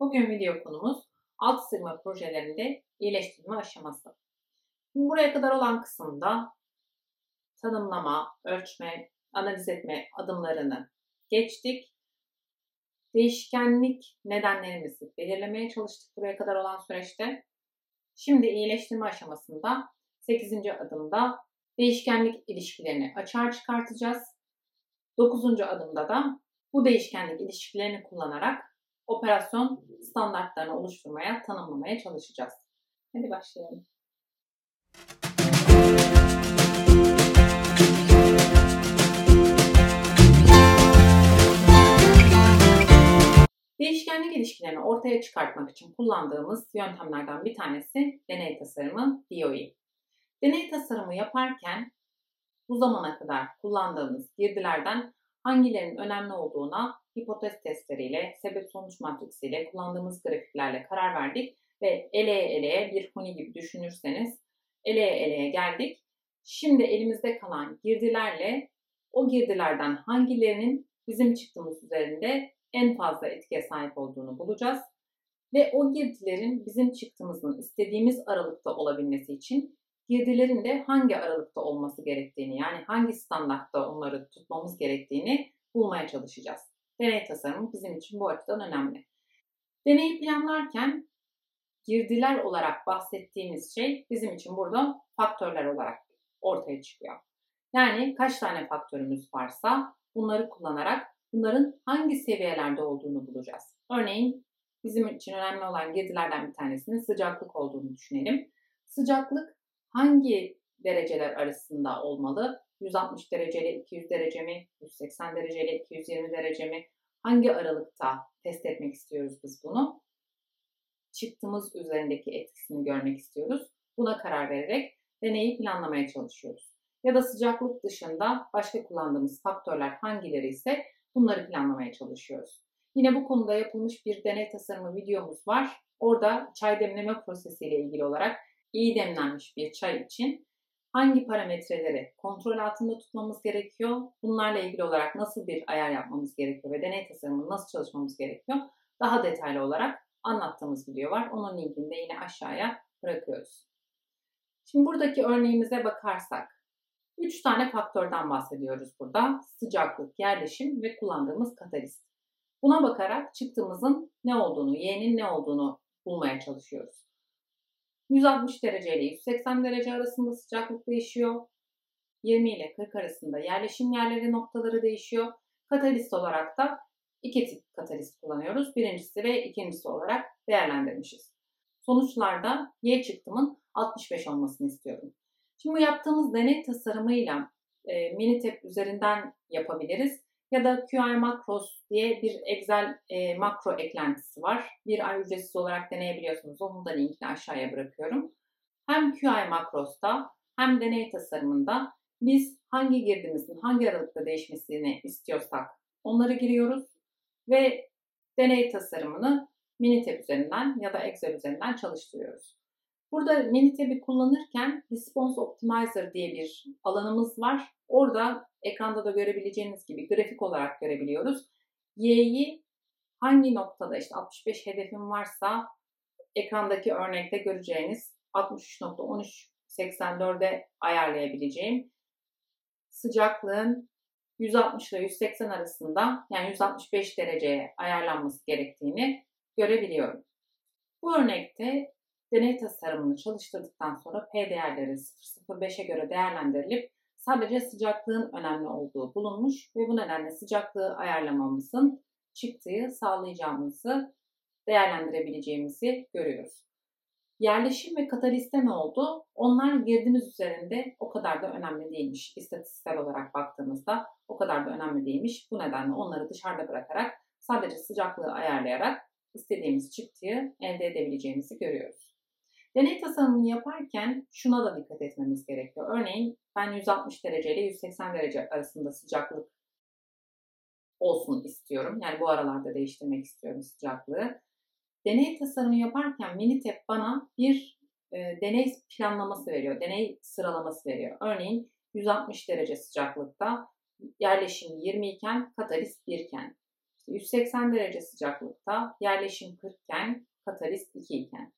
Bugün video konumuz alt sığma projelerinde iyileştirme aşaması. Buraya kadar olan kısımda tanımlama, ölçme, analiz etme adımlarını geçtik. Değişkenlik nedenlerimizi belirlemeye çalıştık buraya kadar olan süreçte. Şimdi iyileştirme aşamasında 8. adımda değişkenlik ilişkilerini açığa çıkartacağız. 9. adımda da bu değişkenlik ilişkilerini kullanarak operasyon standartlarını oluşturmaya, tanımlamaya çalışacağız. Hadi başlayalım. Değişkenlik ilişkilerini ortaya çıkartmak için kullandığımız yöntemlerden bir tanesi deney tasarımı DOE. Deney tasarımı yaparken bu zamana kadar kullandığımız girdilerden hangilerinin önemli olduğuna hipotez testleriyle, sebep sonuç matriksiyle, kullandığımız grafiklerle karar verdik ve eleye eleye bir huni gibi düşünürseniz eleye eleye geldik. Şimdi elimizde kalan girdilerle o girdilerden hangilerinin bizim çıktığımız üzerinde en fazla etkiye sahip olduğunu bulacağız. Ve o girdilerin bizim çıktığımızın istediğimiz aralıkta olabilmesi için girdilerin de hangi aralıkta olması gerektiğini yani hangi standartta onları tutmamız gerektiğini bulmaya çalışacağız. Deney tasarımı bizim için bu açıdan önemli. Deneyi planlarken girdiler olarak bahsettiğimiz şey bizim için burada faktörler olarak ortaya çıkıyor. Yani kaç tane faktörümüz varsa bunları kullanarak bunların hangi seviyelerde olduğunu bulacağız. Örneğin bizim için önemli olan girdilerden bir tanesinin sıcaklık olduğunu düşünelim. Sıcaklık hangi dereceler arasında olmalı? 160 dereceli 200 derece mi? 180 dereceli 220 derece mi? Hangi aralıkta test etmek istiyoruz biz bunu? Çıktığımız üzerindeki etkisini görmek istiyoruz. Buna karar vererek deneyi planlamaya çalışıyoruz. Ya da sıcaklık dışında başka kullandığımız faktörler hangileri ise bunları planlamaya çalışıyoruz. Yine bu konuda yapılmış bir deney tasarımı videomuz var. Orada çay demleme prosesiyle ilgili olarak iyi demlenmiş bir çay için hangi parametreleri kontrol altında tutmamız gerekiyor? Bunlarla ilgili olarak nasıl bir ayar yapmamız gerekiyor ve deney tasarımını nasıl çalışmamız gerekiyor? Daha detaylı olarak anlattığımız video var. Onun linkini de yine aşağıya bırakıyoruz. Şimdi buradaki örneğimize bakarsak, 3 tane faktörden bahsediyoruz burada. Sıcaklık, yerleşim ve kullandığımız katalist. Buna bakarak çıktığımızın ne olduğunu, y'nin ne olduğunu bulmaya çalışıyoruz. 160 derece ile 180 derece arasında sıcaklık değişiyor. 20 ile 40 arasında yerleşim yerleri noktaları değişiyor. Katalist olarak da iki tip katalist kullanıyoruz. Birincisi ve ikincisi olarak değerlendirmişiz. Sonuçlarda Y çıktımın 65 olmasını istiyorum. Şimdi bu yaptığımız deney tasarımıyla e, Minitab üzerinden yapabiliriz ya da QI Macros diye bir Excel e, makro eklentisi var. Bir ay ücretsiz olarak deneyebiliyorsunuz. Onun da linkini aşağıya bırakıyorum. Hem QI Makros'ta hem deney tasarımında biz hangi girdimizin hangi aralıkta değişmesini istiyorsak onları giriyoruz ve deney tasarımını Minitab üzerinden ya da Excel üzerinden çalıştırıyoruz. Burada Minitab'i kullanırken Response Optimizer diye bir alanımız var. Orada ekranda da görebileceğiniz gibi grafik olarak görebiliyoruz. Y'yi hangi noktada işte 65 hedefim varsa ekrandaki örnekte göreceğiniz 63.1384'e ayarlayabileceğim sıcaklığın 160 ile 180 arasında yani 165 dereceye ayarlanması gerektiğini görebiliyorum. Bu örnekte deney tasarımını çalıştırdıktan sonra P değerleri 0.05'e göre değerlendirilip sadece sıcaklığın önemli olduğu bulunmuş ve bu nedenle sıcaklığı ayarlamamızın çıktığı sağlayacağımızı değerlendirebileceğimizi görüyoruz. Yerleşim ve kataliste ne oldu? Onlar girdiniz üzerinde o kadar da önemli değilmiş. İstatistiksel olarak baktığımızda o kadar da önemli değilmiş. Bu nedenle onları dışarıda bırakarak sadece sıcaklığı ayarlayarak istediğimiz çıktığı elde edebileceğimizi görüyoruz. Deney tasarımını yaparken şuna da dikkat etmemiz gerekiyor. Örneğin ben 160 derece ile 180 derece arasında sıcaklık olsun istiyorum. Yani bu aralarda değiştirmek istiyorum sıcaklığı. Deney tasarımı yaparken Minitab bana bir e, deney planlaması veriyor, deney sıralaması veriyor. Örneğin 160 derece sıcaklıkta yerleşim 20 iken katalist 1 iken 180 derece sıcaklıkta yerleşim 40 iken katalist 2 iken.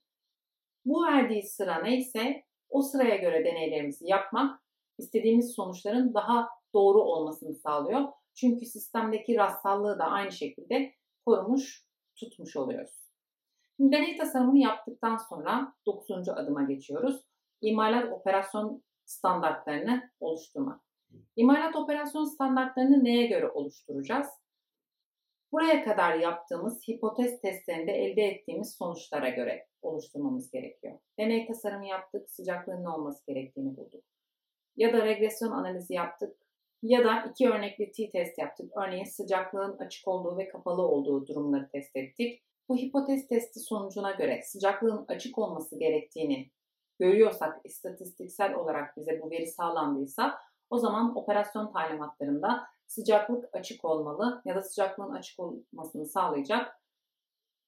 Bu verdiği sıra neyse o sıraya göre deneylerimizi yapmak istediğimiz sonuçların daha doğru olmasını sağlıyor. Çünkü sistemdeki rastsallığı da aynı şekilde korumuş, tutmuş oluyoruz. deney tasarımını yaptıktan sonra 9. adıma geçiyoruz. İmalat operasyon standartlarını oluşturmak. İmalat operasyon standartlarını neye göre oluşturacağız? Buraya kadar yaptığımız hipotez testlerinde elde ettiğimiz sonuçlara göre oluşturmamız gerekiyor. Deney tasarımı yaptık, sıcaklığın ne olması gerektiğini bulduk. Ya da regresyon analizi yaptık ya da iki örnekli t-test yaptık. Örneğin sıcaklığın açık olduğu ve kapalı olduğu durumları test ettik. Bu hipotez testi sonucuna göre sıcaklığın açık olması gerektiğini görüyorsak, istatistiksel olarak bize bu veri sağlandıysa o zaman operasyon talimatlarında sıcaklık açık olmalı ya da sıcaklığın açık olmasını sağlayacak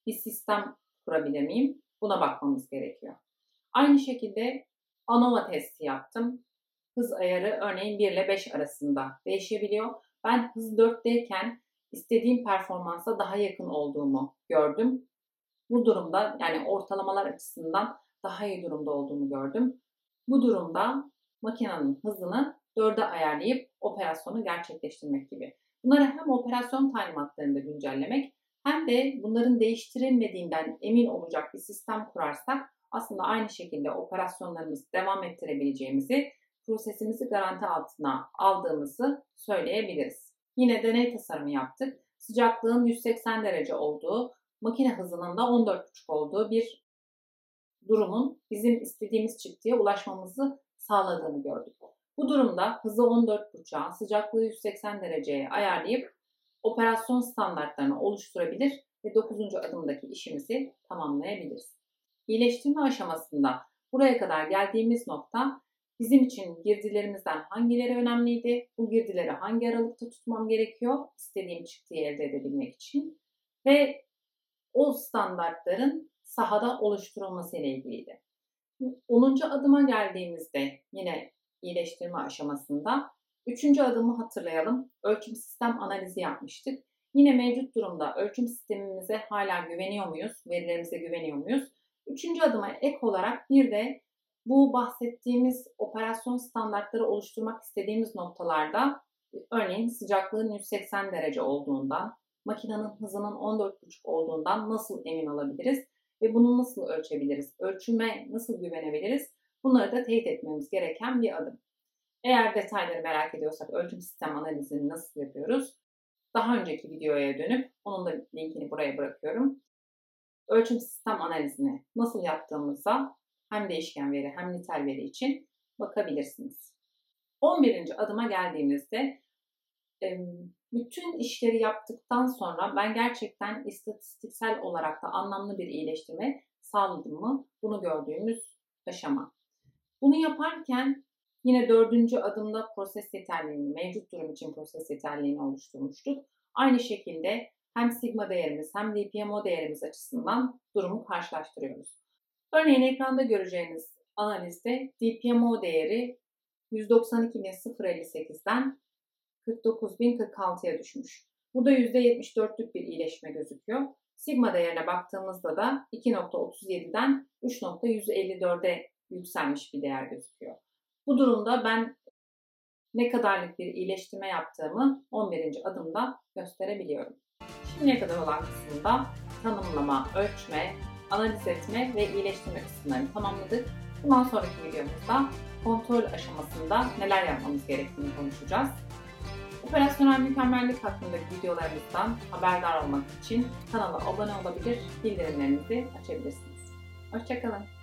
bir sistem kurabilir miyim? Buna bakmamız gerekiyor. Aynı şekilde ANOVA testi yaptım. Hız ayarı örneğin 1 ile 5 arasında değişebiliyor. Ben hız 4'teyken istediğim performansa daha yakın olduğumu gördüm. Bu durumda yani ortalamalar açısından daha iyi durumda olduğumu gördüm. Bu durumda makinenin hızını 4'e ayarlayıp operasyonu gerçekleştirmek gibi. Bunları hem operasyon talimatlarında güncellemek hem de bunların değiştirilmediğinden emin olacak bir sistem kurarsak aslında aynı şekilde operasyonlarımızı devam ettirebileceğimizi, prosesimizi garanti altına aldığımızı söyleyebiliriz. Yine deney tasarımı yaptık. Sıcaklığın 180 derece olduğu, makine hızının da 14,5 olduğu bir durumun bizim istediğimiz çıktıya ulaşmamızı sağladığını gördük. Bu durumda hızı 14.5'a, sıcaklığı 180 dereceye ayarlayıp operasyon standartlarını oluşturabilir ve 9. adımdaki işimizi tamamlayabiliriz. İyileştirme aşamasında buraya kadar geldiğimiz nokta bizim için girdilerimizden hangileri önemliydi, bu girdileri hangi aralıkta tutmam gerekiyor istediğim çıktıyı elde edebilmek için ve o standartların sahada oluşturulması ile ilgiliydi. 10. adıma geldiğimizde yine iyileştirme aşamasında. Üçüncü adımı hatırlayalım. Ölçüm sistem analizi yapmıştık. Yine mevcut durumda ölçüm sistemimize hala güveniyor muyuz? Verilerimize güveniyor muyuz? Üçüncü adıma ek olarak bir de bu bahsettiğimiz operasyon standartları oluşturmak istediğimiz noktalarda örneğin sıcaklığın 180 derece olduğundan, makinenin hızının 14,5 olduğundan nasıl emin olabiliriz ve bunu nasıl ölçebiliriz? Ölçüme nasıl güvenebiliriz? Bunları da teyit etmemiz gereken bir adım. Eğer detayları merak ediyorsak ölçüm sistem analizini nasıl yapıyoruz? Daha önceki videoya dönüp onun da linkini buraya bırakıyorum. Ölçüm sistem analizini nasıl yaptığımıza hem değişken veri hem nitel veri için bakabilirsiniz. 11. adıma geldiğimizde bütün işleri yaptıktan sonra ben gerçekten istatistiksel olarak da anlamlı bir iyileştirme sağladım mı? Bunu gördüğümüz aşama. Bunu yaparken yine dördüncü adımda proses yeterliğini, mevcut durum için proses yeterliğini oluşturmuştuk. Aynı şekilde hem sigma değerimiz hem DPMO değerimiz açısından durumu karşılaştırıyoruz. Örneğin ekranda göreceğiniz analizde DPMO değeri 192.058'den 49.046'ya düşmüş. Bu da %74'lük bir iyileşme gözüküyor. Sigma değerine baktığımızda da 2.37'den 3.154'e yükselmiş bir değer gözüküyor. Bu durumda ben ne kadarlık bir iyileştirme yaptığımı 11. adımda gösterebiliyorum. Şimdiye kadar olan kısımda tanımlama, ölçme, analiz etme ve iyileştirme kısımlarını tamamladık. Bundan sonraki videomuzda kontrol aşamasında neler yapmamız gerektiğini konuşacağız. Operasyonel mükemmellik hakkındaki videolarımızdan haberdar olmak için kanala abone olabilir, bildirimlerinizi açabilirsiniz. Hoşçakalın.